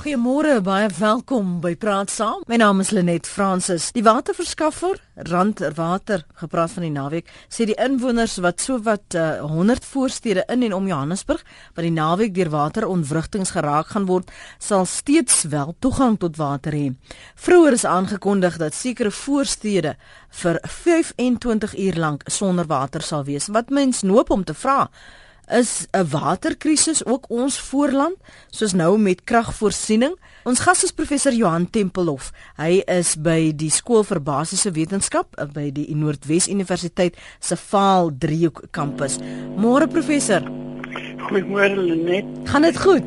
Goeiemôre, baie welkom by Praat Saam. My naam is Lenet Fransis. Die waterverskaffer, Rand Water, gepraat van die naweek, sê die inwoners wat sowat uh, 100 voorstede in en om Johannesburg wat die naweek deur waterontwrigtings geraak gaan word, sal steeds wel toegang tot water hê. Vroeger is aangekondig dat sekere voorstede vir 25 uur lank sonder water sal wees. Wat mens noop om te vra is 'n waterkrisis ook ons voorland soos nou met kragvoorsiening. Ons gas is professor Johan Tempelhof. Hy is by die skool vir basiese wetenskap by die Noordwes Universiteit se Vaal Driehoek kampus. Môre professor. Goeiemôre Lenet. Gaan dit goed?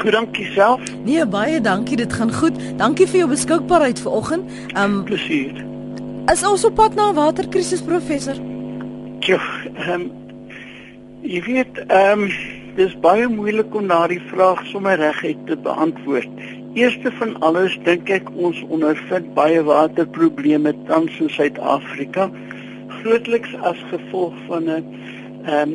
Goed, dankie self. Nee, baie dankie, dit gaan goed. Dankie vir jou beskikbaarheid vanoggend. Um plesier. Is ons op pad na 'n waterkrisis professor? Ja, ehm um, Jy weet, ehm um, dis baie moeilik om daardie vraag sommer reguit te beantwoord. Eerste van alles dink ek ons ondervind baie waterprobleme tans in Suid-Afrika, grootliks as gevolg van 'n ehm um,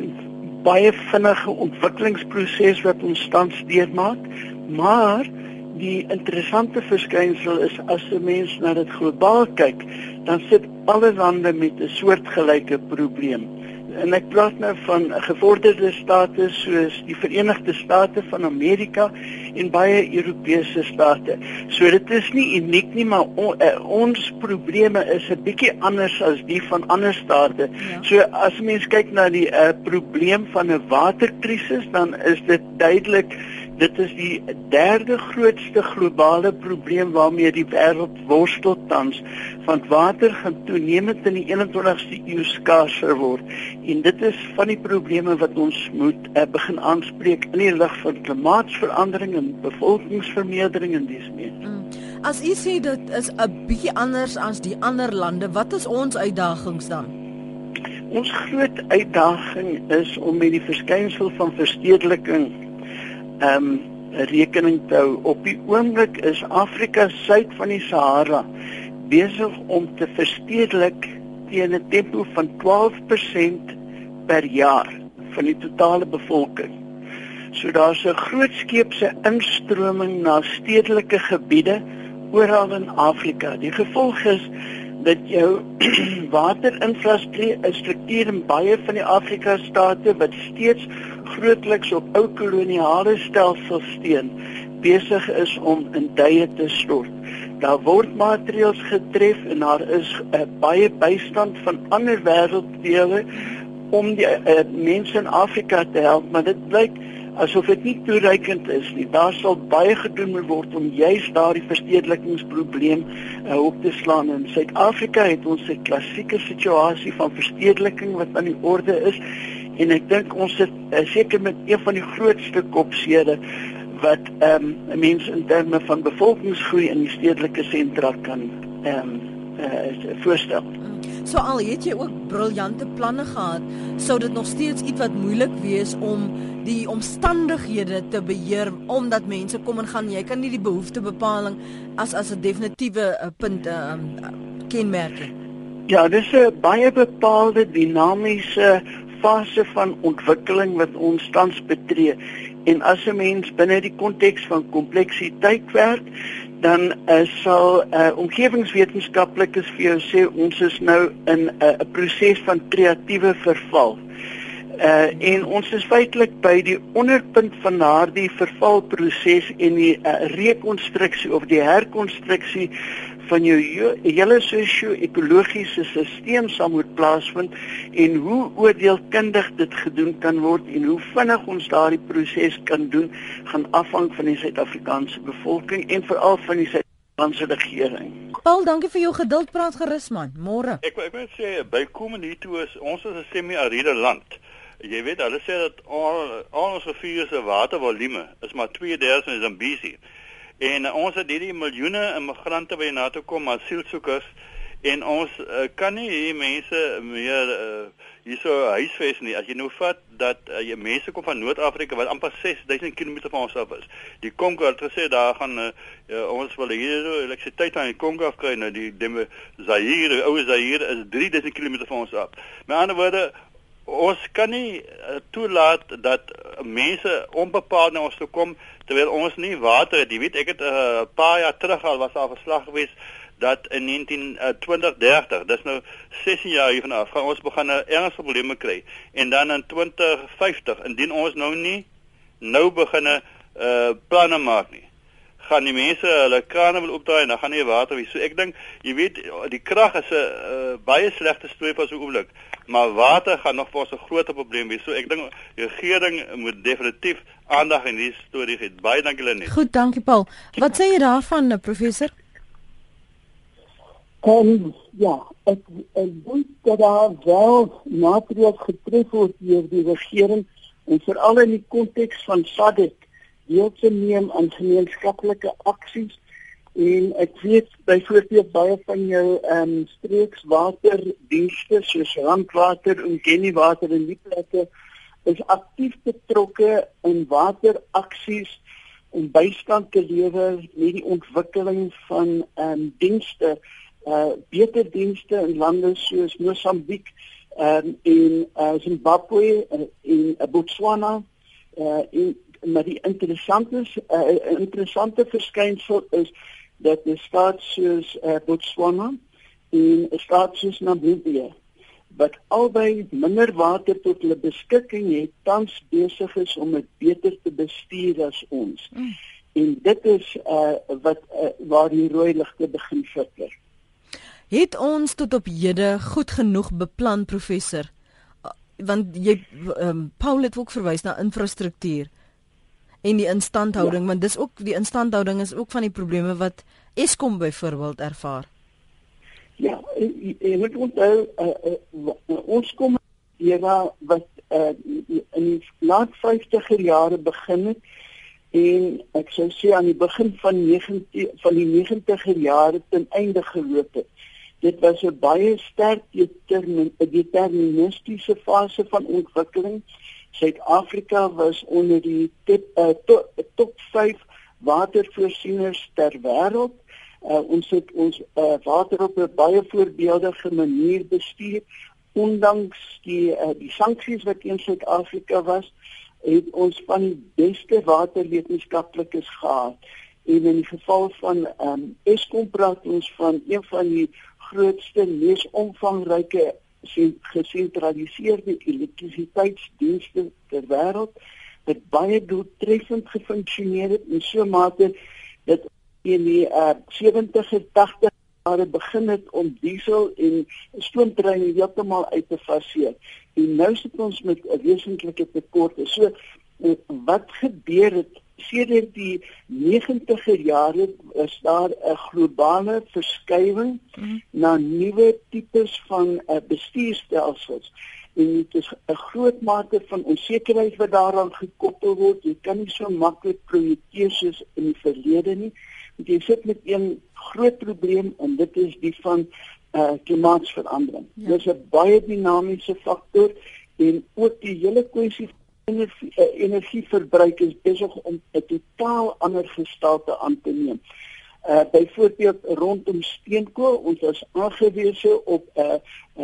baie vinnige ontwikkelingsproses wat ons tans deurmaak, maar die interessante verskynsel is as 'n mens na dit globaal kyk, dan sit alle lande met 'n soortgelyke probleem en ek praat nou van gevorderde state soos die Verenigde State van Amerika en baie Europese state. So dit is nie uniek nie, maar on, uh, ons probleme is 'n bietjie anders as die van ander state. Ja. So as mens kyk na die uh, probleem van 'n waterkrisis, dan is dit duidelik Dit is die derde grootste globale probleem waarmee die wêreld worstel tans, want water gaan toenemend in die 21ste eeu skaarser word. En dit is van die probleme wat ons moet uh, begin aanspreek in die lig van klimaatsverandering en bevolkingsvermeerdering en dis meer. Mm. As u sê dit is 'n bietjie anders as die ander lande, wat is ons uitdagings dan? Ons groot uitdaging is om met die verskynsel van verstedeliking ehm um, rekening te hou. Op die oomblik is Afrika suid van die Sahara besig om te verstedelik teen 'n tempo van 12% per jaar van die totale bevolking. So daar's 'n groot skeepse instroming na stedelike gebiede oral in Afrika. Die gevolg is dat jou waterinfrastruktuur in baie van die Afrika state wat steeds grootliks op ou koloniale stelsels steun besig is om in duie te stort. Daar word maatreëls getref en daar is uh, baie bystand van ander wêrelddele om die uh, mense in Afrika te help, maar dit blyk asof dit nie toereikend is nie. Daar sal baie gedoen moet word om juis daardie verstedelikingsprobleem uh, op te slaan. In Suid-Afrika het ons 'n klassieke situasie van verstedeliking wat aan die orde is en ek dink ons sit uh, seker met een van die grootste kopsede wat ehm um, mense in terme van bevolkingsgroei in die stedelike sentra kan ehm um, uh, voorstel. So al het jy ook briljante planne gehad, sou dit nog steeds iets wat moeilik wees om die omstandighede te beheer omdat mense kom en gaan. Jy kan nie die behoeftebepaling as as 'n definitiewe uh, punt uh, kenmerk. Ja, dis 'n baie bepaalde dinamiese fase van ontwikkeling wat ons tans betree. En as 'n mens binne die konteks van kompleksiteit werk, dan uh, sal uh, omgewingswetenskaplikes vir jou sê ons is nou in eh, 'n uh, proses van kreatiewe verval. Uh en ons is feitelik by die onderpunt van daardie vervalproses en die uh, rekonstruksie of die herkonstruksie van jou hele sosio-ekologiese stelsel sal moet plaasvind en hoe oordeelkundig dit gedoen kan word en hoe vinnig ons daardie proses kan doen gaan afhang van die Suid-Afrikaanse bevolking en veral van die Suid-Afrikaanse regering. Paul, dankie vir jou geduld, praat gerus man. Môre. Ek ek wil sê bykomend hiertoe is ons is 'n semi-ariede land. Jy weet hulle sê dat al, al ons riviere se watervolume is maar 2/3 van Zambesi. En uh, ons het hierdie miljoene immigrante by na toe kom asielsoekers en ons uh, kan nie hier mense meer uh, hierso huisves nie. As jy nou vat dat uh, jy mense kom van Noord-Afrika wat amper 6000 km van ons af is. Die Kongo het gesê daar gaan uh, uh, ons wil hier elektrisiteit aan die Kongo afkry nou die Deme Zaire, ou Zaire is 3000 km van ons af. Met ander woorde ons kan nie uh, toelaat dat mense onbepaald na ons toe kom terwyl ons nie water het. Jy weet, ek het 'n uh, paar jaar terug al was daar verslag gewees dat in 19 uh, 2030, dis nou 16 jaar hiervan af, gaan ons begin 'n ernstige probleme kry. En dan in 2050, indien ons nou nie nou begin 'n uh, planne maak nie, gaan die mense hulle krane wil opdraai en dan gaan nie water wees. So ek dink, jy weet, die krag is 'n uh, baie slegte storie vir so 'n oomblik, maar water gaan nog vir ons 'n groot probleem wees. So ek dink die regering moet definitief aandag in hierdie storie gee. Baie dankie Lenet. Goed, dankie Paul. Wat sê jy daarvan, professor? En ja, ek ek dink dat daar wel maatreëls getref word deur die regering en veral in die konteks van SADC deel te neem aan gemeenskaplike aksies en ek weet byvoorbeeld baie van jou ehm um, streekswaterdienste soos Randwater en Kennywater en die plekke is aktief betrokke in wateraksies om bystand te lewer met die ontwikkeling van ehm um, dienste uh beter dienste in lande soos Mosambiek um, en uh, Zimbabwe uh, en uh, Botswana uh en maar die interessante uh, interessante verskynsel is dat die staat soos uh, Botswana en staat soos Namibië wat albei minder water tot hulle beskikking het tans besig is om dit beter te bestuur as ons. Mm. En dit is uh, wat uh, waar die rooi ligte begin flikker. Het ons tot op hede goed genoeg beplan professor? Want jy um, Paul het ook verwys na infrastruktuur en die instandhouding ja. want dis ook die instandhouding is ook van die probleme wat Eskom byvoorbeeld ervaar. Ja, en moet onthou uh, uh, ons kom era wat uh, in die laat 50er jare begin het en ek sou sê aan die begin van 90 van die 90er jare ten einde geloop het. Dit was 'n baie sterk deterministiese fase van ontwikkeling Suid-Afrika was onder die tip, uh, to, top 5 watervoorsieners ter wêreld. Uh, ons het ons uh, water op 'n baie voorbeeldige manier bestuur ondanks die uh, die sanksies wat teen Suid-Afrika was, het ons van die beste waterwetenskaplikes gehad. En in die geval van um, Eskom praat ons van een van die grootste, mees omvangryke gesentraliseerde elektrisiteitsdienste ter wêreld wat baie doeltreffend gefunksioneer het in so 'n mate dat in die uh, 70er 80er jare begin het om diesel en stoomtreine heeltemal uit te faseer. En nou sit ons met 'n wesentlike tekort. So uh, wat gebeur het sedert die 90er jare is daar 'n globale verskywing mm -hmm. na nuwe tipes van uh, bestuurstelsels en dit is 'n groot mate van onsekerheid wat daaraan gekoppel word. Jy kan nie so maklik projekteer soos in die verlede nie. Want jy sit met een groot probleem en dit is die van uh, klimaatsverandering. Ja. Dit is 'n baie dinamiese faktor en ook die hele kwessie energie, uh, energieverbruik is besig om 'n totaal ander gestalte aan te neem. Uh byvoorbeeld rondom steenkool, ons is aangewese op 'n uh,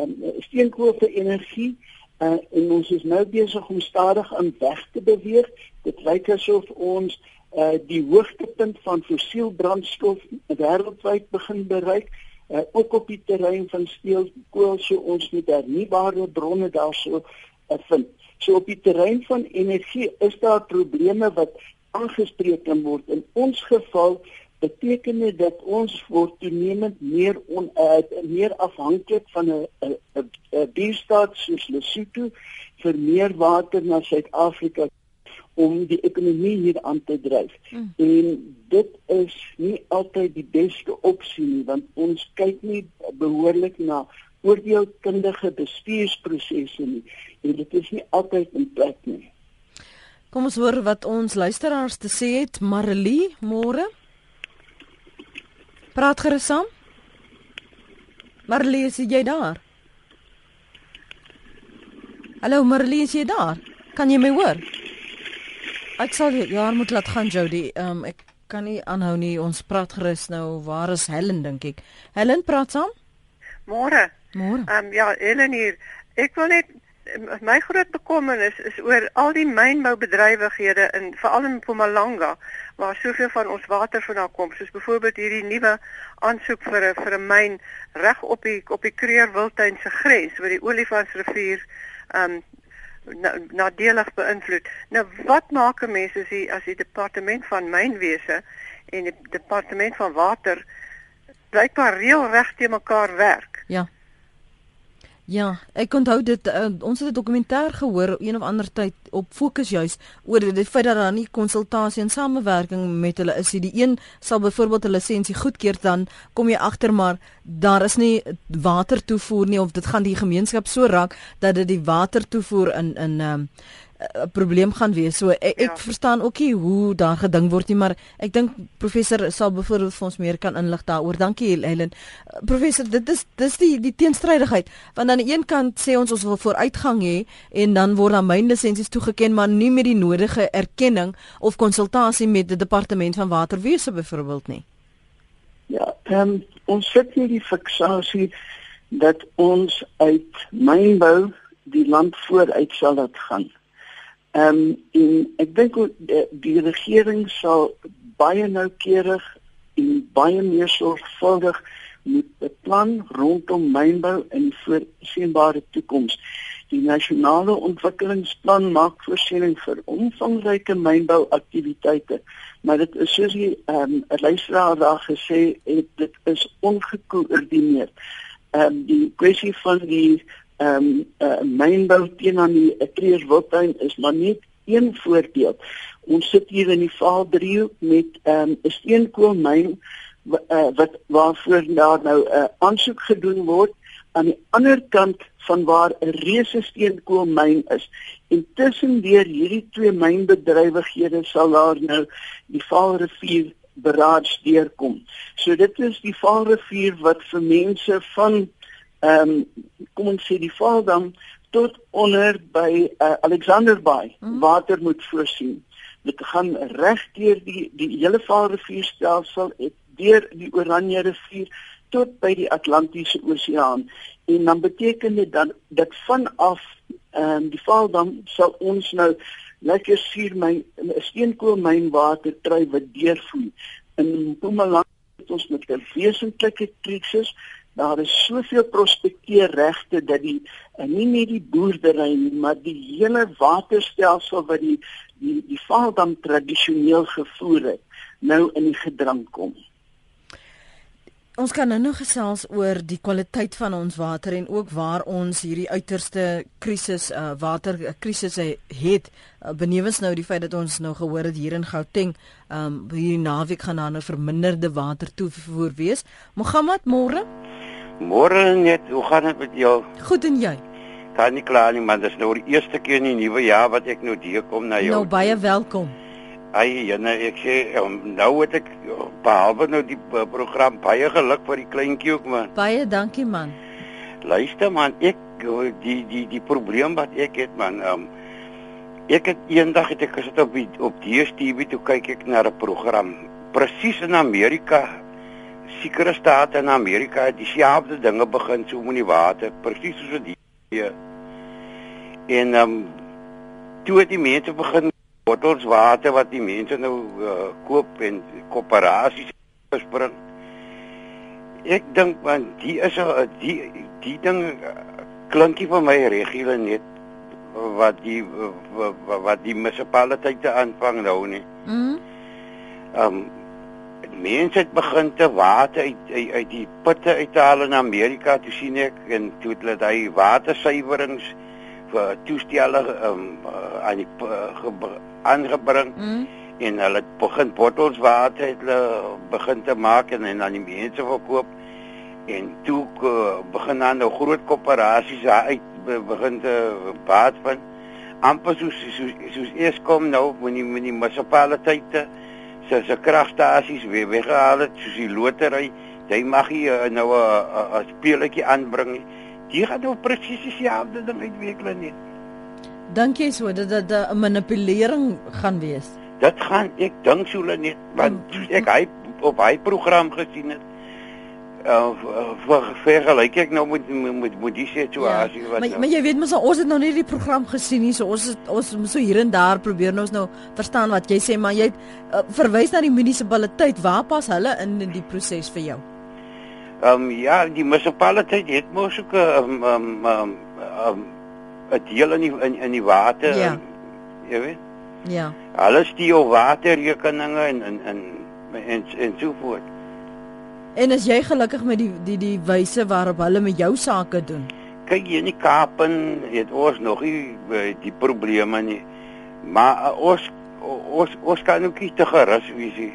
um, steenkool vir energie uh, en ons is nou besig om stadig aan weg te beweeg. Dit lyk asof ons uh die hoogtepunt van fossiel brandstof wêreldwyd begin bereik. Uh, ook op die terrein van steenkool so ons met hernubare bronne daarso uh, vind. So op die terrein van energie is daar probleme wat aangespreek kan word. In ons geval beteken dit dat ons word toenemend meer on, uh, meer afhanklik van 'n 'n bierstaat soos Lesotho vir meer water na Suid-Afrika om die ekonomie hier aan te dryf. Mm. En dit is nie altyd die beste opsie nie want ons kyk nie behoorlik na oordeelkundige bestuursprosesse nie en dit is nie altyd in plek nie. Kom ons hoor wat ons luisteraars te sê het. Marilee, môre. Praat gerus saam. Marilee, is jy daar? Hallo Marilee, is jy daar? Kan jy my hoor? Ek sal ja, moet laat gaan Jody. Ehm um, ek kan nie aanhou nie. Ons praat gerus nou. Waar is Helen dink ek? Helen, praat saam. Môre. Môre. Ehm um, ja, Helen hier. Ek wil net my groot bekommernis is oor al die mynboubedrywighede in veral in Mpumalanga waar soveel van ons water vandaan kom, soos byvoorbeeld hierdie nuwe aansoek vir 'n vir 'n myn reg op die op die Kruger Wildtuin se grens waar die Olifantsrivier um nadelig beïnvloed. Nou wat maak 'n mens as die as die departement van mynwese en die departement van water blykbaar reg te mekaar werk? Ja. Ja, ek onthou dit uh, ons het 'n dokumentêr gehoor een of ander tyd op fokus juis oor die feit dat daar nie konsultasie en samewerking met hulle is nie. Die een sal byvoorbeeld 'n lisensie goedkeur dan kom jy agter maar daar is nie water toevoer nie of dit gaan die gemeenskap so raak dat dit die water toevoer in in um, 'n probleem gaan wees. So ek, ek ja. verstaan ook nie hoe daar gedink word nie, maar ek dink professor sal byvoorbeeld vir ons meer kan inlig daaroor. Dankie Helen. Professor, dit is dis die die teenstrydigheid. Want aan die een kant sê ons ons wil vooruitgang hê en dan word dan myn lisensies toegeken, maar nie met die nodige erkenning of konsultasie met die departement van waterwese byvoorbeeld nie. Ja, ehm um, ons sit hier die fiksasie dat ons uit mynbou die land vooruit sal laat gaan. Ehm um, en ek dink die, die regering sal baie noukeurig en baie meer sorgvuldig moet beplan rondom mynbou in die voorsienbare toekoms. Die nasionale ontwikkelingsplan maak voorsiening vir omvangryke mynbouaktiwiteite, maar dit is soos die ehm um, luisteraar daar gesê het, dit is ongekoördineer. Ehm um, die kwessie van die ehm um, uh, mynbou teen aan die Kreerswiltuin is maar net een voorbeeld. Ons sit hier in die Vaaldriehoek met ehm um, 'n steenkoolmyn uh, wat waarvoor daar nou 'n uh, aansoek gedoen word aan die ander kant van waar 'n reuse steenkoolmyn is. Intussen deur hierdie twee mynbedrywighede sal daar nou die Vaalrivier beraad deurkom. So dit is die Vaalrivier wat vir mense van ehm um, kom ons sê die Vaaldam tot onder by uh, Alexanderbaai mm. water moet voorsien. Dit gaan reg deur die die hele Vaalrivierstelsel deur die Oranje rivier tot by die Atlantiese Oseaan en dan beteken dit dan dat vanaf ehm um, die Vaaldam sal ons nou lekker suur my 'n steenkoolmyn water kry wat deurvloei in Mpumalanga het ons met 'n wesentlike krisis daar is soveel prospekteerregte dat die nie net die boerdery nie, maar die hele waterstelsel wat die die die Vaaldam tradisioneel gevoer het, nou in die gedrang kom. Ons kan nou nog gesels oor die kwaliteit van ons water en ook waar ons hierdie uiterste krisis uh, waterkrisisse het uh, benewens nou die feit dat ons nou gehoor het hier in Gauteng um, hierdie naweek gaan daar nou verminderde water toevoer wees. Mohammed môre? Môre net, hoe gaan dit met jou? Goed en jy? Kan nie kla nie, man, dis nou die eerste keer in die nuwe jaar wat ek nou hier kom na jou. Nou baie welkom. Ai, nee, ek sê um, nou het ek behalwe nou die uh, program baie geluk vir die kleintjie ook man. Baie dankie man. Luister man, ek die die die probleem wat ek het man, um, ek het eendag het ek gesit op die, op DStv toe kyk ek na 'n program presies in Amerika sekere state in Amerika het dieselfde dinge begin so met die water, presies soos dit hier. En ehm um, toe het die mense begin bottels water wat die mense nou uh, koop en koöperasies bespring. Ek dink want die is 'n die die ding uh, klinkie vir my regule net wat die wat die munisipaliteite aanvang nou nie. Mhm. Ehm um, mense het begin te water uit, uit uit die putte uithaal in Amerika toe sien ek en toe het hulle daai watersuiwerings vir toestelle um, uh, aan die uh, aangebring. Mm. en hulle het begin bottels water het hulle begin te maak en, en aan die mense verkoop. En toe uh, begin dan nou groot koöperasies uit begin te baat van. Amper soos soos soos eers kom nou met die met die munisipaliteite se se kragstasies weer weggehaal het soos die lotery jy mag hier uh, nou 'n uh, 'n uh, speletjie aanbring jy gaan nou presies dieselfde ding uitwikkel net dink jy so dat dit 'n manipulering gaan wees? Dit gaan ek dink so net want mm. ek hy op hy program gesien het uh, vergelyk ek nou met met met die situasie ja, wat maar, nou, maar jy weet mos ons het nog nie die program gesien nie so ons het, ons moet so hier en daar probeer nou ons nou verstaan wat jy sê maar jy het uh, verwys na die munisipaliteit waar pas hulle in in die proses vir jou Ehm um, ja, die munisipaliteit het mos ook 'n um, um, um, um, 'n deel in die in, in die water. Ja. Jy weet? ja Alles die op waterrekeninge en en en en, en so voort. En as jy gelukkig met die die die wyse waarop hulle met jou sake doen Kyk hier in die Kaapen het ons nog nie eh, die probleme nie. Maar uh, ons ons ons kan ook nie te gerus wees nie.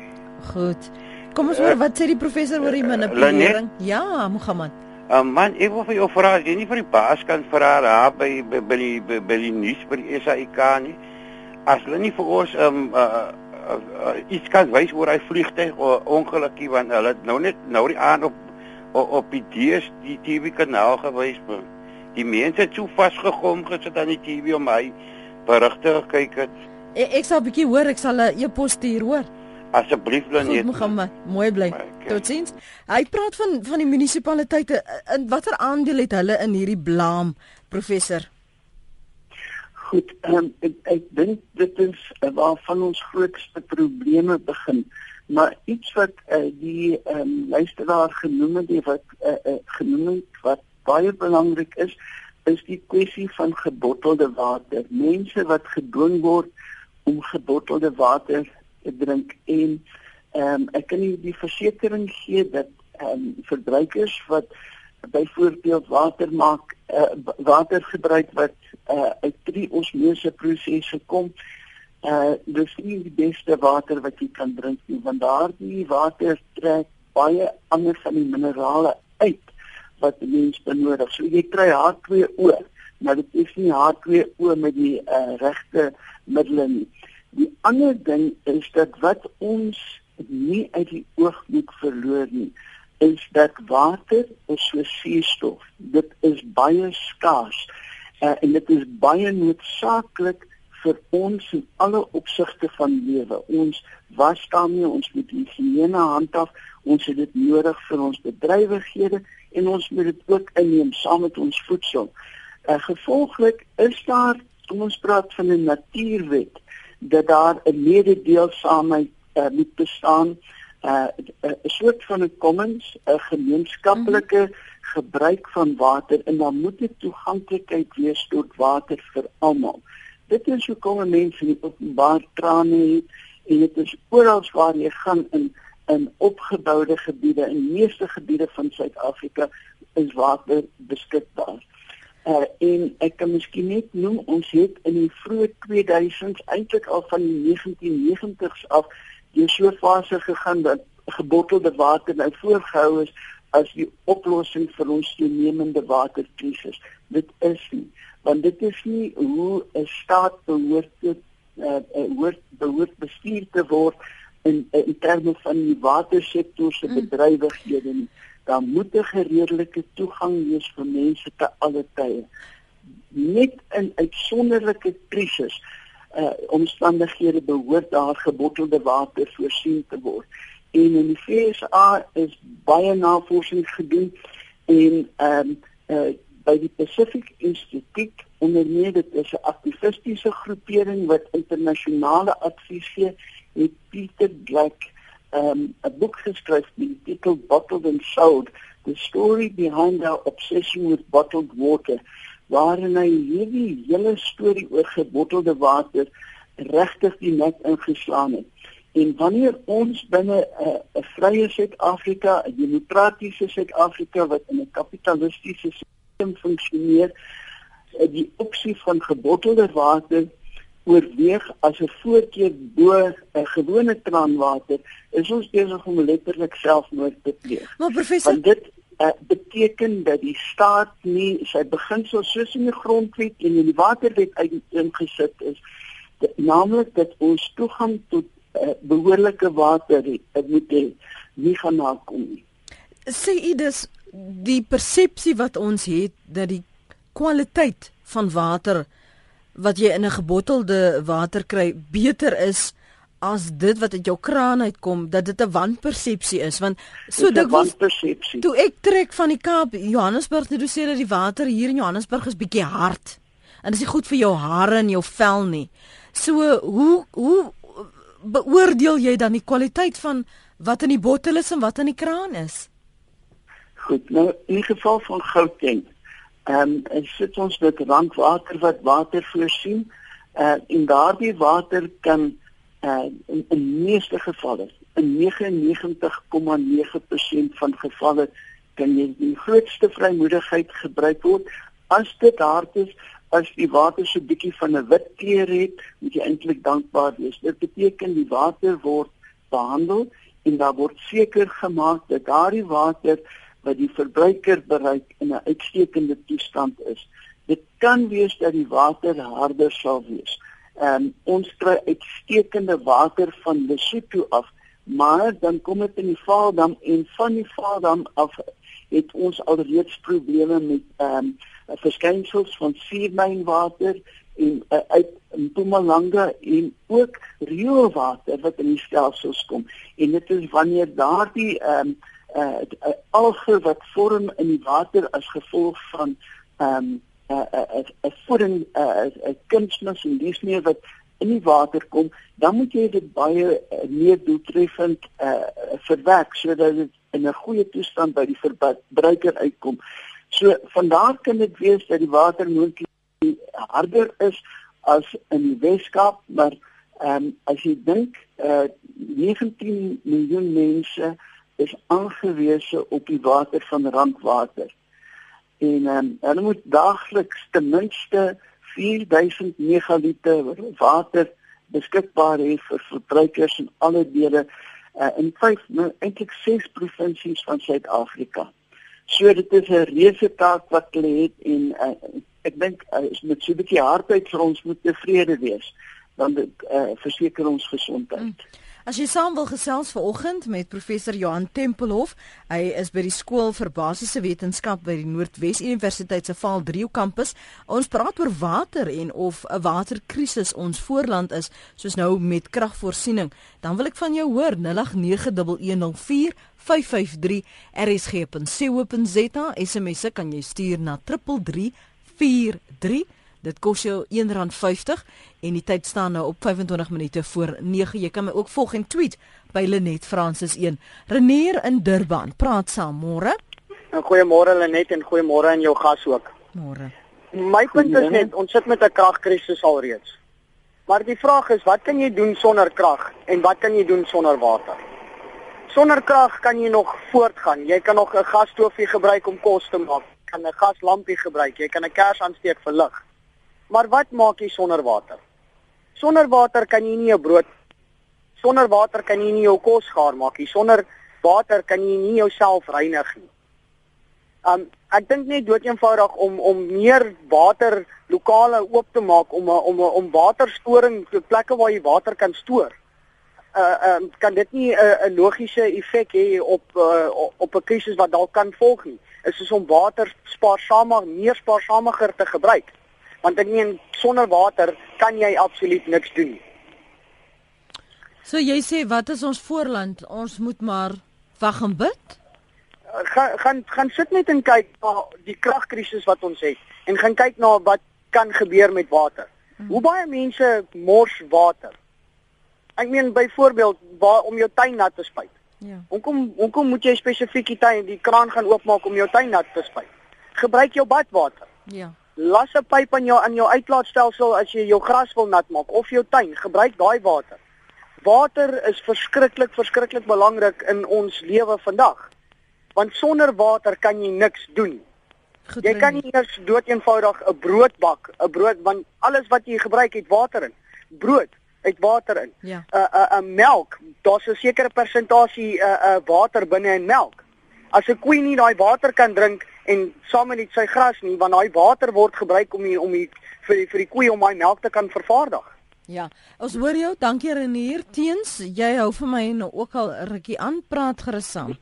goed kom ons hoor wat sê die professor oor die manipulering ja Mohammed Um, man, ek wil vir jou vra, jy nie vir die baas kan vra daar by by by die by, by die nuus by die SAIK nie. As hulle nie vir ons um uh, uh, uh, iets kan wys oor hy vliegtyg ongelukkie want hulle nou net nou die aan op op, op die DS die TV kanaal gewys man. Die mense het so vasgegom gesit aan die TV om hy berigte gekyk het. ek, ek sal 'n bietjie hoor ek sal 'n e-pos stuur hoor Asseblief Goed net. Mohammed, mooi bly. Okay. Totsiens. Hy praat van van die munisipaliteite. In watter aandeel het hulle in hierdie blaam, professor? Goed, um, ek ek dink dit is uh, waarvan ons grootste probleme begin. Maar iets wat uh, die um, luisteraar genoem het, wat uh, uh, genoem wat baie belangrik is, is die kwessie van gebottelde water. Mense wat gedwing word om gebottelde water te drink en ehm um, ek kan nie die versekering gee dat ehm um, verbruikers wat byvoorbeeld water maak uh, water gebruik wat uh, uit drie osmose prosesse kom uh dis nie die beste water wat jy kan drink nie want daardie water trek baie ander van die minerale uit wat die mens benodig. So jy kry H2O, maar dit is nie H2O met die uh, regte middele nie. Die ander ding is dat wat ons nie uit die oog moet verloor nie, is dat water is so suurstof. Dit is baie skaars uh, en dit is baie noodsaaklik vir ons in alle opsigte van lewe. Ons was daarmee, ons moet higiëne handhaaf, ons het dit nodig vir ons bedrywighede en ons moet dit ook inneem saam met ons voedsel. Uh, gevolglik is daar, kom ons praat van 'n natuurwet dat daar 'n mededeelsaamheid uh, moet bestaan, uh, 'n soort van 'n commons, 'n gemeenskaplike mm -hmm. gebruik van water en dan moet dit toeganklikheid wees tot water vir almal. Dit is hoekom mense in die openbaar trane het en dit is oral waar jy gaan in in opgeboude gebiede in meeste gebiede van Suid-Afrika is water beskikbaar. Uh en ek kan miskien net noem ons het in die vroeë 2000s eintlik al van die 1990s af deur so 'n fase gegaan dat gebottelde water nou voorgehou is as die oplossing vir ons toenemende waterkrisis. Dit is nie, want dit is nie hoe 'n staat behoort te uh, behoort behoort bestuur te word in in terme van die watersektor se bedrywighede nie. Daar moet 'n redelike toegang wees vir mense te alle tye. Net in uitsonderlike krisis uh omstandighede behoort daar gebottelde water voorsien te word. En in die FSA is baie navorsing gedoen en ehm um, uh by die Pacific Institute onder meer dit is 'n aktivistiese groepering wat internasionale advies gee het Peter Black um, 'n boek geskryf met die titel Bottled and Sold: The Story Behind Our Obsession with Bottled Water, waarin hy hierdie hele storie oor gebottelde water regtig die net ingeslaan het. En wanneer ons binne 'n uh, 'n vrye Suid-Afrika, 'n demokratiese Suid-Afrika wat in 'n kapitalistiese stelsel funksioneer, uh, die opsie van gebottelde water oorweeg as 'n voorkeur bo 'n gewone kraanwater, is ons besig om letterlik selfmoord te pleeg. Maar professor, Want dit uh, beteken dat die staat nie sy beginsels soos in die grondwet en in die waterwet ingesit is, naamlik dat ons toegang tot uh, behoorlike water het, moet hê, nie gaan nakom nie. sê u dus die persepsie wat ons het dat die kwaliteit van water wat jy in 'n gebottelde water kry beter is as dit wat uit jou kraan uitkom dat dit 'n wanpersepsie is want so Dit dikwels wanpersepsie. toe ek trek van die Kaap Johannesburg toe sê dat die water hier in Johannesburg is bietjie hard en dit is nie goed vir jou hare en jou vel nie. So hoe hoe beoordeel jy dan die kwaliteit van wat in die bottel is en wat in die kraan is? Goed, nou in die geval van Gauteng, ehm um, sit ons met randwater wat water voorsien. Uh en daardie water kan uh in, in meeste gevalle, in 99,9% van gevalle kan jy die grootste vrymoedigheid gebruik word as dit hard is as die water so bietjie van 'n wit kleur het, moet jy eintlik dankbaar wees. Dit beteken die water word behandel en daar word seker gemaak dat daardie water wat die verbruiker bereik in 'n uitstekende toestand is. Dit kan wees dat die water harder sal wees. Um, ons kry uitstekende water van Lesotho af, maar dan kom dit in die Vaaldam en van die Vaaldam af het ons alreeds probleme met ehm um, verskynsels van suurmynwater en uh, uit Mpumalanga en ook rioolwater wat in die stelsels kom. En dit is wanneer daardie ehm um, uh, alge wat vorm in die water as gevolg van ehm um, 'n 'n 'n voeding 'n 'n kunsmis en dis meer wat in die water kom, dan moet jy dit baie uh, meer doeltreffend uh, verwerk sodat dit in 'n goeie toestand by die verbruiker uitkom. So vandaar kan dit wees dat die water moontlik harder is as in die Weskaap, maar ehm um, as jy dink uh 19 miljoen mense is aangewese op die water van randwater. En um, hulle moet daagliks ten minste 4000 megaliter water beskikbaar hê vir verbruikers in alle dele uh, in vyf nou eintlik ses provinsies van Suid-Afrika. So dit is 'n reuse taak wat hulle het en uh, ek dink uh, met so 'n bietjie hardheid vir ons moet tevrede wees dan dit uh, verseker ons gesondheid. Mm. As jy saam wil gesels vanoggend met professor Johan Tempelhof, hy is by die skool vir basiese wetenskap by die Noordwes Universiteit se Vaal 3 kampus. Ons praat oor water en of 'n waterkrisis ons voorland is, soos nou met kragvoorsiening. Dan wil ek van jou hoor 0891104553 rsg.co.za SMS kan jy stuur na 3343 Dit kos jou R1.50 en die tyd staan nou op 25 minute voor 9. Jy kan my ook volg en tweet by Lenet Francis 1. Renier in Durban, praat saam môre. Goeiemôre Lenet en goeiemôre aan jou gas ook. Môre. My punt is net ons sit met 'n kragkrisis alreeds. Maar die vraag is wat kan jy doen sonder krag en wat kan jy doen sonder water? Sonder krag kan jy nog voortgaan. Jy kan nog 'n gasstoofie gebruik om kos te maak. Jy kan 'n gaslampie gebruik. Jy kan 'n kers aansteek vir lig. Maar wat maak jy sonder water? Sonder water kan jy nie 'n brood sonder water kan jy nie jou kos gaar maak nie. Sonder water kan jy nie jouself reinig nie. Um ek dink net dood eenvoudig om om meer water lokale oop te maak om om om waterstoring plekke waar jy water kan stoor. Uh um kan dit nie 'n uh, logiese effek hê op uh, op 'n krisis wat dalk kan volg nie. Is is om water spaarsamer, meer spaarsamiger te gebruik want ek meen sonder water kan jy absoluut niks doen nie. So jy sê wat is ons voorland? Ons moet maar wag en bid. Uh, gaan gaan gaan sit net en kyk na die kragkrisis wat ons het en gaan kyk na wat kan gebeur met water. Hmm. Hoe baie mense mors water? Ek meen byvoorbeeld waar om jou tuin nat te spuit. Ja. Hoekom hoekom moet jy spesifiek die tuin die kraan gaan oopmaak om jou tuin nat te spuit? Gebruik jou badwater. Ja las 'n pyp aan jou aan jou uitlaatstelsel as jy jou gras wil nat maak of jou tuin, gebruik daai water. Water is verskriklik verskriklik belangrik in ons lewe vandag. Want sonder water kan jy niks doen. Goed, jy kan nie eers dood eenvoudig 'n brood bak, 'n brood want alles wat jy gebruik het water in. Brood het water in. 'n ja. 'n 'n melk, daar's 'n sekere persentasie 'n uh, uh, water binne in melk. As 'n koe nie daai water kan drink en saam met sy gras nie want daai water word gebruik om die, om die, vir die, vir die koeie om daai melk te kan vervaardig. Ja, ons hoor jou. Dankie Renier Teens. Jy hou vir my nou ook al rukkie aan praat gerus saam.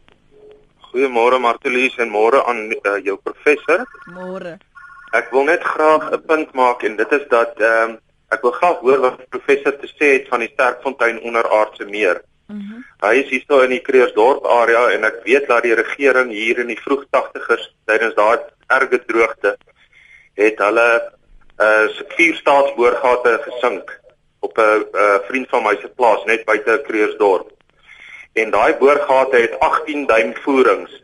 Goeiemôre Martelies en môre aan uh, jou professor. Môre. Ek wil net graag 'n punt maak en dit is dat ehm um, Ek wil graag hoor wat die professor te sê het van die Sterkfontein onderaardse meer. -hmm. Hy is hier in die Kreersdorp area en ek weet dat die regering hier in die vroeg 80's tydens daai erge droogte het hulle uh, vier staatsboorgate gesink op 'n uh, vriend van my se plaas net buite Kreersdorp. En daai boorgate het 18 duim voerings.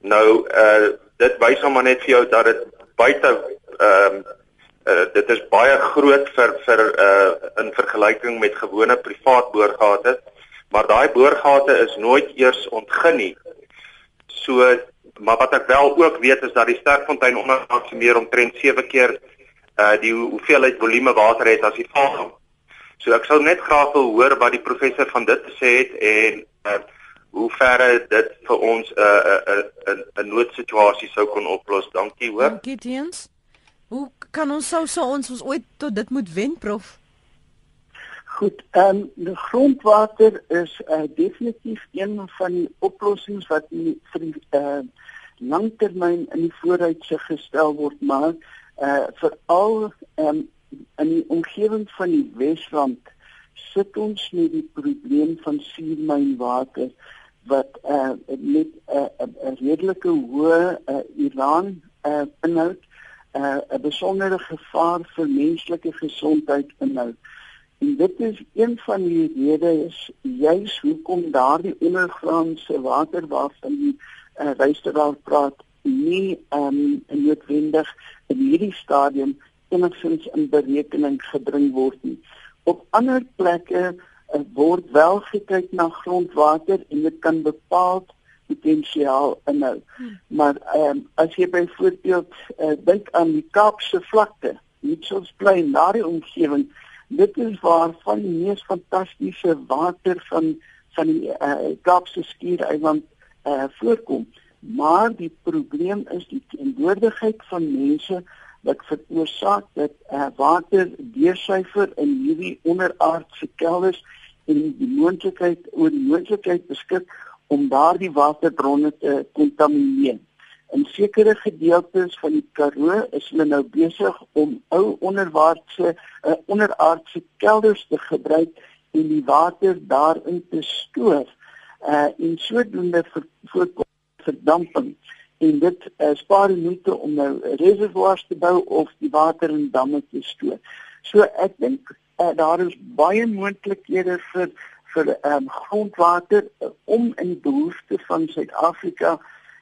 Nou uh dit wys hom maar net vir jou dat dit buite ehm uh, uh, dit is baie groot vir vir uh in vergelyking met gewone privaat boorgate maar daai boorgate is nooit eers ontgin nie. So maar wat ek wel ook weet is dat die Sterkfontein ondergrondse meer omtrent 7 keer uh die hoeveelheid volume water het as die Vaalgang. So ek sou net graag wil hoor wat die professor van dit gesê het en uh hoe ver dit vir ons 'n uh, 'n uh, 'n uh, 'n noodsituasie sou kon oplos. Dankie hoor. Dankie Tiens. Hoe kan ons sou so ons ons ooit tot dit moet wen prof? Goed, ehm um, die grondwater is uh, definitief een van die oplossings wat die vir die uh, langtermyn in die vooruitsig gestel word, maar uh veral ehm um, in die omgewing van die Wesrand sit ons met die probleem van suurmynwater wat uh met 'n uh, 'n redelike hoë uh, Iran uh inhoud uh 'n besondere gevaar vir menslike gesondheid inhoud. En dit is een van die redes juis hoekom daardie ondergrondse water waarvan die uh, luisteraar praat nie um, noodwendig in hierdie stadium enigstens in berekening gebring word nie. Op ander plekke uh, word wel gekyk na grondwater en dit kan bepaal potensiaal inhou. Hmm. Maar um, as jy byvoorbeeld uh, dink aan die Kaapse vlakte, Mitchells Plain, daardie omgewing dit is waar van die mees fantastiese water van van die uh, Kaapse skiereiland uh, voorkom. Maar die probleem is die teenwoordigheid van mense wat veroorsaak dat uh, water deursyfer in hierdie onderaardse kelders en die moontlikheid oor die moontlikheid beskik om daardie waterbronne te kontamineer. In sekere gedeeltes van die Karoo is hulle nou besig om ou onderwaartse uh, onderaardse kelders te gebruik en die water daarin te stoor. Uh en sodoende voorkom verdamping en dit uh, spaar moeite om nou reservoirs te bou of die water in damme te stoor. So ek dink uh, daar is baie moontlikhede vir vir um, grondwater uh, om in die behoeftes van Suid-Afrika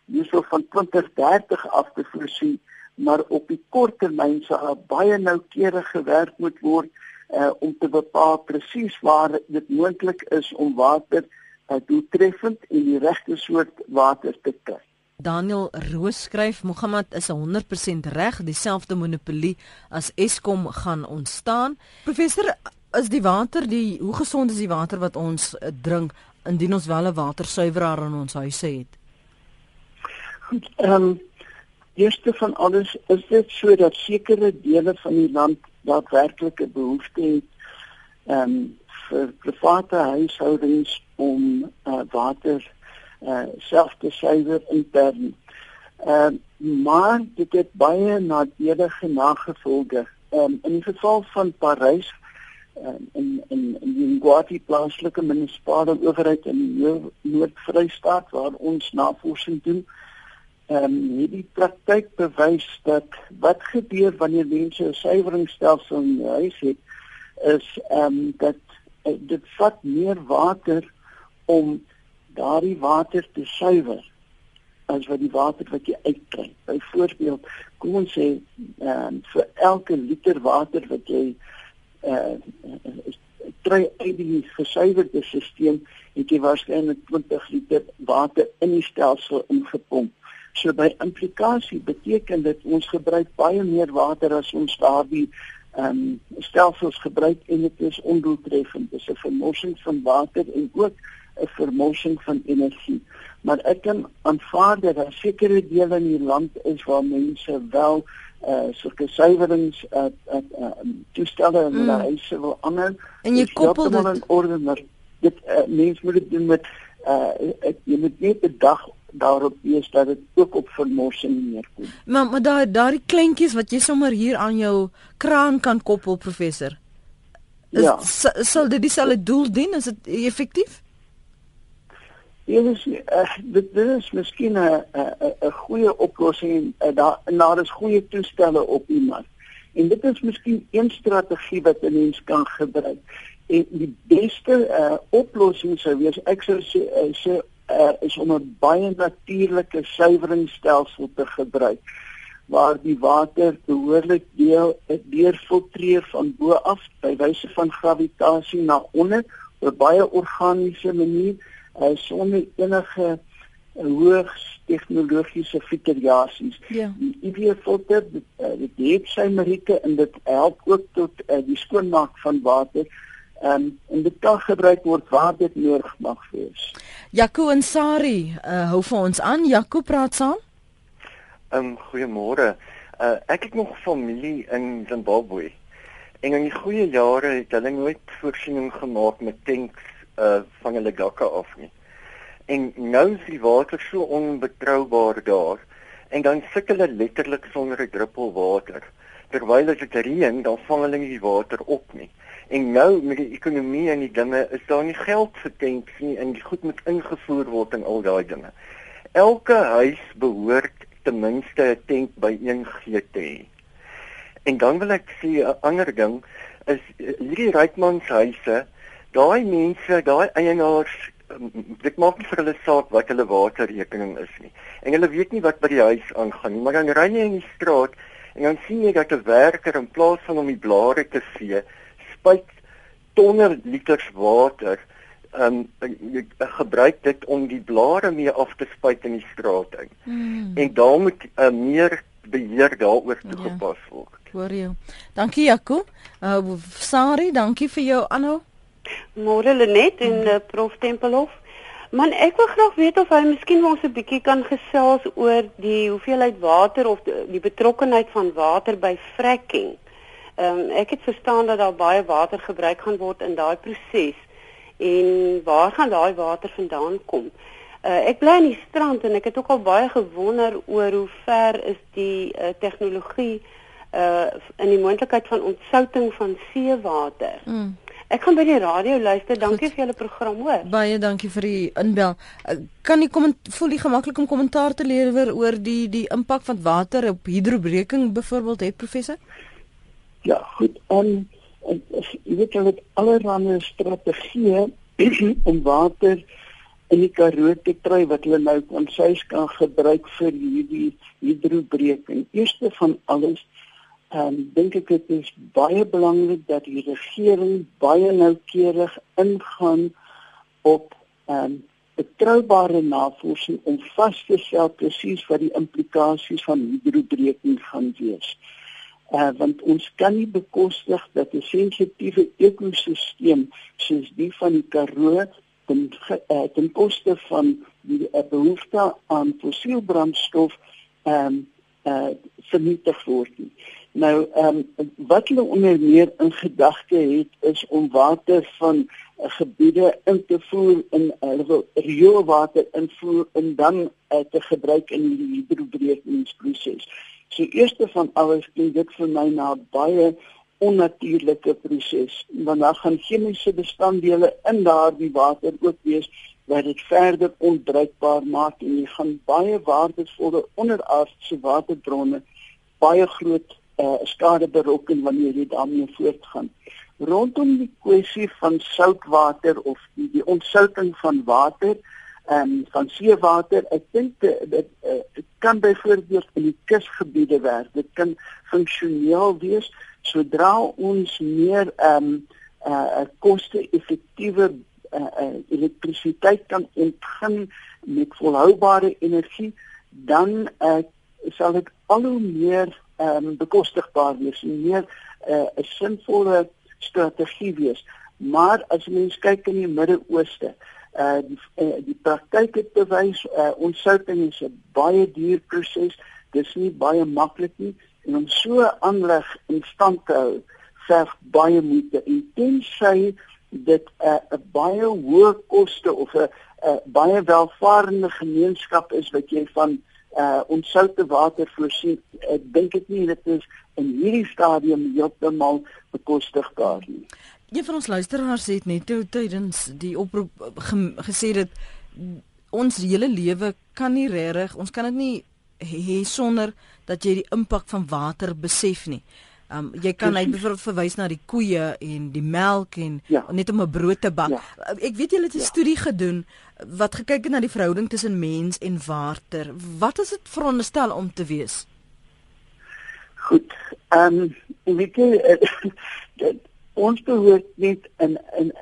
hierso van 2030 af te voorsien, maar op die kort termyn sal baie noukeurig gewerk moet word uh, om te bepaal presies waar dit moontlik is om water uh, doeltreffend en die regte soort water te kry. Daniel Roos skryf Mohammed is 100% reg, dieselfde monopolie as Eskom gaan ontstaan. Professor, is die water die hoe gesond is die water wat ons uh, drink indien ons wel 'n watersuiweraar in ons huise het? Goed, ehm um, eerste van alles is dit so dat sekere dele van die land daadwerklike behoefte het ehm um, vir private huishoudings om uh, water uh, self te suiwer intern. Ehm um, maar dit het baie nadelige nagevolge. Ehm um, in die geval van Parys um, in in die Nguati plaaslike munisipale owerheid in die Noord-Vrystaat waar ons navorsing doen, ehm um, hierdie praktyk bewys dat wat gebeur wanneer mense 'n suiweringsstelsel in huis het is ehm um, dat uh, dit vat meer water om daardie water te suiwer as wat die water wat jy uitkry. Byvoorbeeld, kom ons sê ehm um, vir elke liter water wat jy eh uh, kry uit die gesuiwerde stelsel, het jy waarskynlik 20 liter water in die stelsel ingepomp. So by implikasie beteken dit ons gebruik baie meer water as ons daardie ehm um, stelsels gebruik en dit is ondoeltreffend. Dit is 'n vermorsing van water en ook 'n vermorsing van energie. Maar ek kan aanvaar dat daar sekere dele in die land is waar mense wel eh uh, sulke suiwerings eh uh, uh, toestelle in hulle mm. huise wil aanhou. En jy koppel dit in orde maar dit uh, mense moet dit doen met uh ek jy moet net 'n dag daarop wees dat dit ook op vermorsing neerkom. Maar maar daai daai kleintjies wat jy sommer hier aan jou kraan kan koppel professor. Is, ja. Sal dit dieselfde doel dien? Is dit effektief? Ja, dis uh, dit, dit is miskien 'n 'n goeie oplossing uh, daar daar is goeie toestelle op die mark. En dit is miskien een strategie wat 'n mens kan gebruik. En die beste uh, oplossing sou wees ek sou sê uh, sê uh, is om 'n baie natuurlike suiweringstelsel te gebruik waar die water behoorlik deel deurfiltreer van bo af by wyse van gravitasie na onder op baie organiese manier uh, sonder enige hoogs tegnologiese filtrasies. Ja. Die UV-filter dit, uh, dit het sy meriete en dit help ook tot uh, die skoonmaak van water. Um, en dit kan gebruik word waar dit nodig mag wees. Jaco en Sari, uh, hou vir ons aan. Jaco praat saam. Um goeiemôre. Uh, ek het nog familie in Zimbabwe. En in die goeie jare het hulle nooit voorsiening gemaak met tanks uh van hulle dakke af nie en nou is die water so onbetroubaar daar en dan sit hulle letterlik sonder 'n druppel water terwyl dit reën dan vang hulle nie die water op nie en nou met die ekonomie en die dinge is daar nie geld vir tanks nie en die goed moet ingevoer word en al daai dinge elke huis behoort ten minste 'n tank by een GT en dan wil ek sê 'n ander ding is hierdie rykmans huise daai mense daai eienaars dit maak nie vir hulle saak wat hulle waterrekening is nie. En hulle weet nie wat by die huis aangaan nie, maar dan ry jy in die straat en dan sien jy dat 'n werker in plaas van om die blare te vee, spuit tonne liters water um gebruik dit om die blare mee af te spuit in die straat in. Hmm. En daar moet uh, meer beheer daaroor ja. toegepas word. Hoor jy. Dankie Jaco. Uh Sari, dankie vir jou aanhou. Môre Lenet en uh, Prof Tempelhof. Man, ek wil graag weet of hy miskien ons 'n bietjie kan gesels oor die hoeveelheid water of die, die betrokkenheid van water by fracking. Ehm um, ek het verstaan dat daar baie water gebruik gaan word in daai proses en waar gaan daai water vandaan kom? Uh, ek bly in die strand en ek het ook al baie gewonder oor hoe ver is die uh, tegnologie uh in die moontlikheid van ontsouting van seewater. Mm. Ek gaan by die radio luister. Dankie Goed. vir julle program, hoor. Baie dankie vir die inbel. Kan jy kom voel jy gemaklik om kommentaar te lewer oor die die impak van water op hidrobreking byvoorbeeld het professor? Ja, goed. En jy weet jy het allerlei strategieë om water in die Karoo te kry wat hulle nou kon sês kan gebruik vir hierdie hidrobreking. Eerste van alles Ehm um, dink ek dit is baie belangrik dat die regering baie noukeurig ingaan op ehm um, betroubare navorsing om vas te stel presies wat die implikasies van hidrobreking gaan wees. Eh uh, want ons kan nie bekostig dat 'n sensitiewe ekosisteem soos die van die Karoo ten uh, ten koste van die uh, behoefte aan fossielbrandstof ehm um, vernietig word. Nou ehm um, wat hulle onder meer in gedagte het is om water van uh, gebiede in te voer in hulle uh, rioolwater invoer en dan uh, te gebruik in die hidrobrekingsproses. So eerste van alles klink dit vir my na baie onnatuurlike proses. Want daar gaan chemiese bestanddele in daardie water ook wees wat dit verder onbruikbaar maak en jy gaan baie waardevolle onderaardse waterbronne baie groot uh, skade berokken wanneer jy daarmee voortgaan. Rondom die kwessie van soutwater of die, die ontsouting van water en um, van seewater, ek dink dit uh, kan byvoorbeeld in die kusgebiede werk. Dit kan funksioneel wees sodra ons meer ehm um, uh, koste-effektiewe uh, uh, elektrisiteit kan ontgin met volhoubare energie, dan uh, sal dit al hoe meer ehm um, bekostigbaar wees meer 'n uh, sinvolle strategie wees. Maar as mens kyk in die Midde-Ooste, uh die uh, die praktyk het bewys uh, ontsouting is 'n baie duur proses. Dis nie baie maklik nie en om so aanleg in stand te hou verg baie moeite en tensy dit 'n uh, baie hoë koste of 'n uh, baie welvarende gemeenskap is wat jy van uh onsoute water voorsien. Ek dink dit nie dit is in hierdie stadium heeltemal bekostigbaar nie. Een van ons luisteraars het net toe tydens die oproep gesê dat ons hele lewe kan nie regtig, ons kan dit nie hê sonder dat jy die impak van water besef nie. Um jy kan net byvoorbeeld verwys na die koeie en die melk en ja. net om 'n brood te bak. Ja. Ek weet julle het 'n ja. studie gedoen wat gekyk het na die verhouding tussen mens en water. Wat is dit veronderstel om te wees? Goed. Um weet jy ons behoort net in in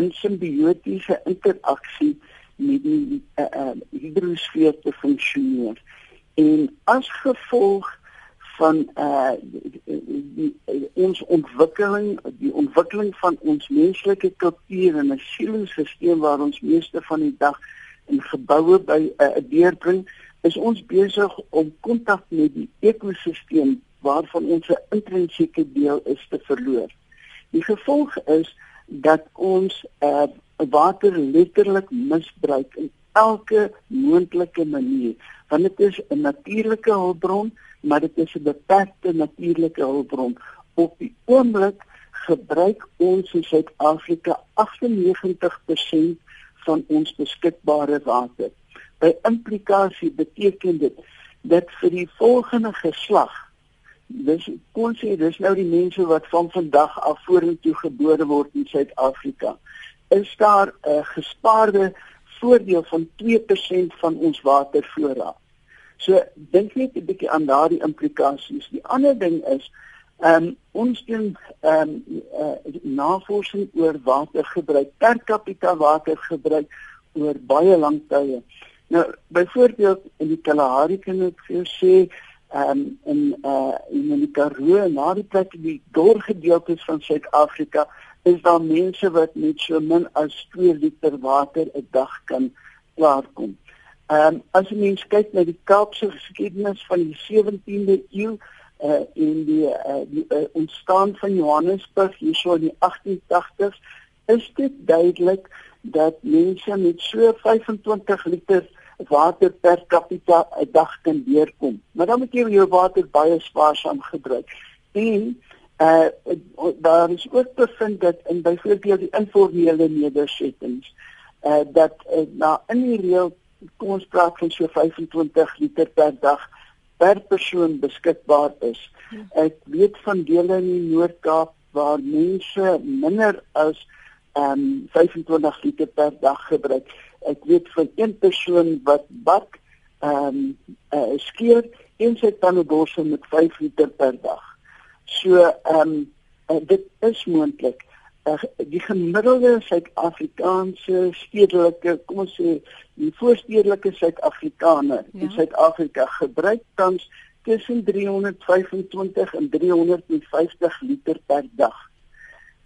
in simbiotiese interaksie met die uh, uh, hidrosfeer te funksioneer. En as gevolg van uh die, die ons ontwikkeling die ontwikkeling van ons menslike kultuur en 'n sielingsstelsel waar ons meeste van die dag in geboue by 'n uh, deurbring is ons besig om kontak met die ekosisteem waarvan ons 'n intrinsieke deel is te verloor. Die gevolg is dat ons uh water letterlik misbruik in elke moontlike manier want dit is 'n natuurlike hulpbron maar dit is 'n beperkte natuurlike hulpbron. Op die oomblik gebruik ons in Suid-Afrika 98% van ons beskikbare water. By implikasie beteken dit dat vir die volgende geslag dis kon sê dis nou die mense wat van vandag af vorentoe gebore word in Suid-Afrika is daar 'n gespaarde voordeel van 2% van ons watervoorraad. So dink net 'n bietjie aan daardie implikasies. Die ander ding is ehm um, ons doen ehm um, uh, navorsing oor watergebruik per capita watergebruik oor baie lang tye. Nou byvoorbeeld in die Kalahari kan ek vir jou sê um, in uh in die Karoo na die plek die doorgedeeltes van Suid-Afrika is daar mense wat met so min as 2 liter water 'n dag kan klaarkom. Um, as jy mens kyk na die Kaapse geskiedenis van die 17de eeu uh in die uh die uh, ontstaan van Johannesburg hierso in die 1880s is dit duidelik dat mense met so 25 liter water per capita 'n dag kan deurkom. Maar dan moet jy jou water baie spaarsaam gebruik. En uh daar is ook bevind dat in byvoorbeeld die informele nedersettings uh dat uh, na in die reël kom ons praat van so 25 liter per dag per persoon beskikbaar is. Ek weet van dele in die Noord-Kaap waar mense minder as ehm um, 25 liter per dag gebruik. Ek weet van een persoon wat bak ehm um, uh, skeer en sy tandeborsel met 5 liter per dag. So ehm um, uh, dit is moontlik uh, die gemiddelde Suid-Afrikaanse stedelike, kom ons sê, die voorstedelike Suid-Afrikaner ja. in Suid-Afrika gebruik tans tussen 325 en 350 liter per dag.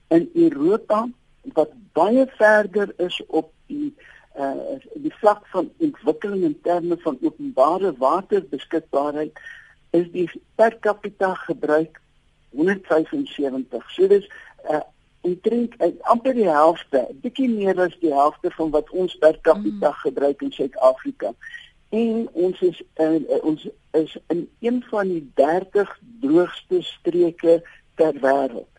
In Europa wat baie verder is op die uh die vlak van ontwikkeling in terme van openbare waterbeskikbaarheid is die per capita gebruik 175. So dis uh omtrent uh, amper die helfte, bietjie meer as die helfte van wat ons per capita mm. gebruik in Suid-Afrika. En ons is uh, ons is in een van die 30 droogste streke ter wêreld.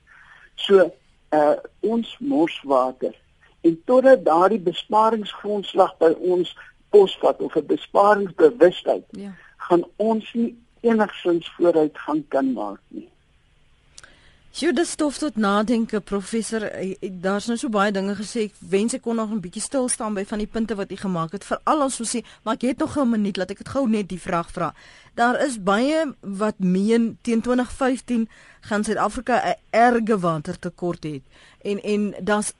So uh ons morswater en totdat daardie besparingsgrondslag by ons posvat of 'n besparingsbewustheid ja. gaan ons nie enigsins vooruitgang kan maak nie. Jy dis stof tot nadenke professor. Eh, eh, daar's nou so baie dinge gesê. Ek wens ek kon nog 'n bietjie stil staan by van die punte wat u gemaak het. Veral as ons sê maar ek het nog 'n minuut laat ek dit gou net die vraag vra. Daar is baie wat meen teen 2015 gaan Suid-Afrika 'n erge watertekort hê en en daar's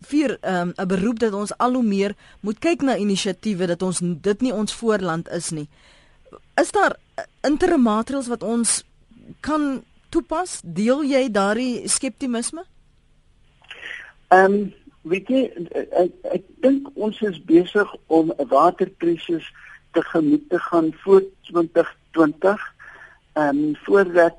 vir 'n um, beroep dat ons al hoe meer moet kyk na inisiatiewe dat ons dit nie ons voorland is nie. Is daar eh, interim maatreëls wat ons kan toepas? Deel jy daardie skeptisisme? Ehm um, weet jy ek, ek dink ons is besig om 'n waterkrisis te gemoed te gaan voor 2020. Ehm um, voordat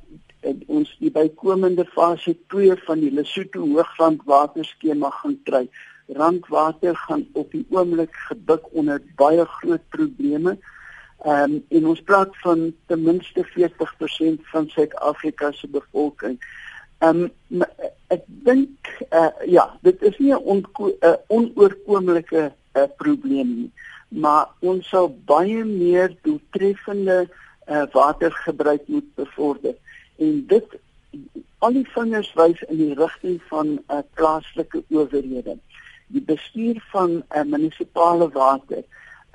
ons die bykomende fase 2 van die Lesotho hoogland waterskema gaan kry. randwater gaan op die oomblik gebuk onder baie groot probleme. Ehm um, en ons praat van ten minste 40% van Suid-Afrika se bevolking. Ehm um, ek dink uh, ja, dit is nie 'n uh, onoorkomlike uh, probleem nie, maar ons sal baie meer doeltreffende uh, watergebruik moet bevorder. En dit al die vingers wys in die rigting van 'n uh, plaaslike owerhede. Die bestuur van uh, munisipale water.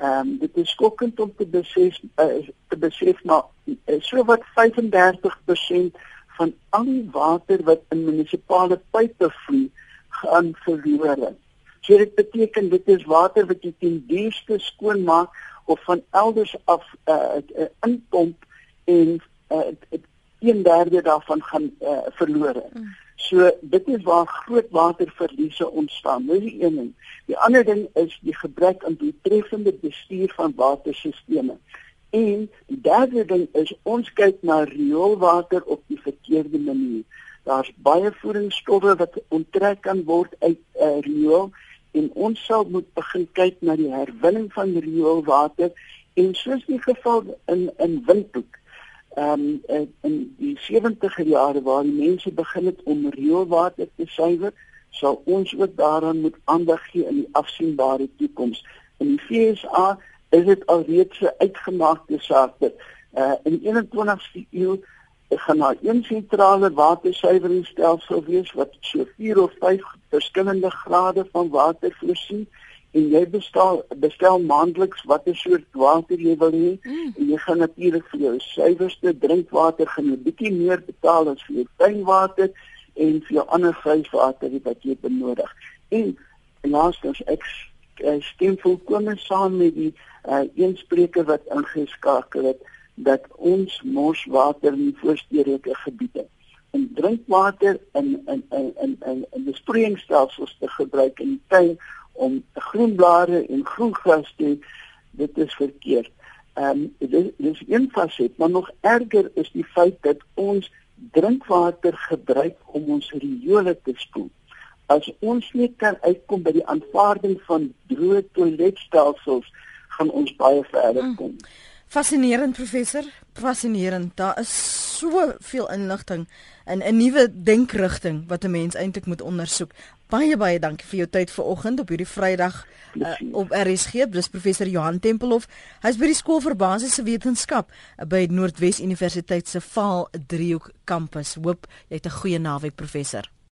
Ehm um, dit is skokkend om te besef uh, te besef maar uh, so wat 35% van al die water wat in munisipale pype vloei gaan verloor. So dit beteken dit is water wat jy ten duurste skoon maak of van elders af uh, uh, inpomp en uh, 1/3 daarvan gaan uh, verlore. Mm. So dit is waar groot waterverliese ontstaan. Dis die een ding. Die ander ding is die gebrek aan doeltreffende bestuur van waterstelsels. En die derde ding is ons kyk na rioolwater op die verkeerde manier. Daar's baie voedingsstowwe wat onttrek kan word uit uh, riool en ons sal moet begin kyk na die herwinning van rioolwater en soos die geval in in Windhoek ehm um, in die 70er jare waar die mense begin het om rioolwater te suiwer, sal ons ook daaraan moet aandag gee in die afsienbare toekoms. In die FSA is dit alreeds 'n uitgemaakte saak dat uh, in die 21ste eeu gaan daar een sentrale watersuiweringstelsel wees wat so 4 of 5 verskillende grade van water voorsien en jy bestel bestel maandeliks watter soort water jy wil hê mm. en jy gaan natuurlik vir jou suiwerste drinkwater gaan 'n bietjie meer betaal as vir jou tuinwater en vir jou ander vleiswater wat jy benodig. En laastens ek stem volkome saam met die uh, een spreker wat ingeskakel het dat ons morswater in voorstedelike gebiede en drinkwater in in in in in, in besproeiingsstelsels te gebruik in die tuin om groen blare en groen gras te dit is verkeerd. Ehm um, dit is een faset, maar nog erger is die feit dat ons drinkwater gebruik om ons riole te spoel. As ons nie kan uitkom by die aanvaarding van droë toiletstelsels, gaan ons baie verder mm. kom. Mm. Fascinerend professor, fascinerend. Daar is soveel inligting in 'n nuwe denkrigting wat 'n mens eintlik moet ondersoek. Baie baie dankie vir jou tyd vanoggend op hierdie Vrydag uh, op RSG. Dis professor Johan Tempelhof. Hy's by die skool vir basiese wetenskap uh, by Noordwes Universiteit se Vaal Driehoek kampus. Hoop jy het 'n goeie naweek professor.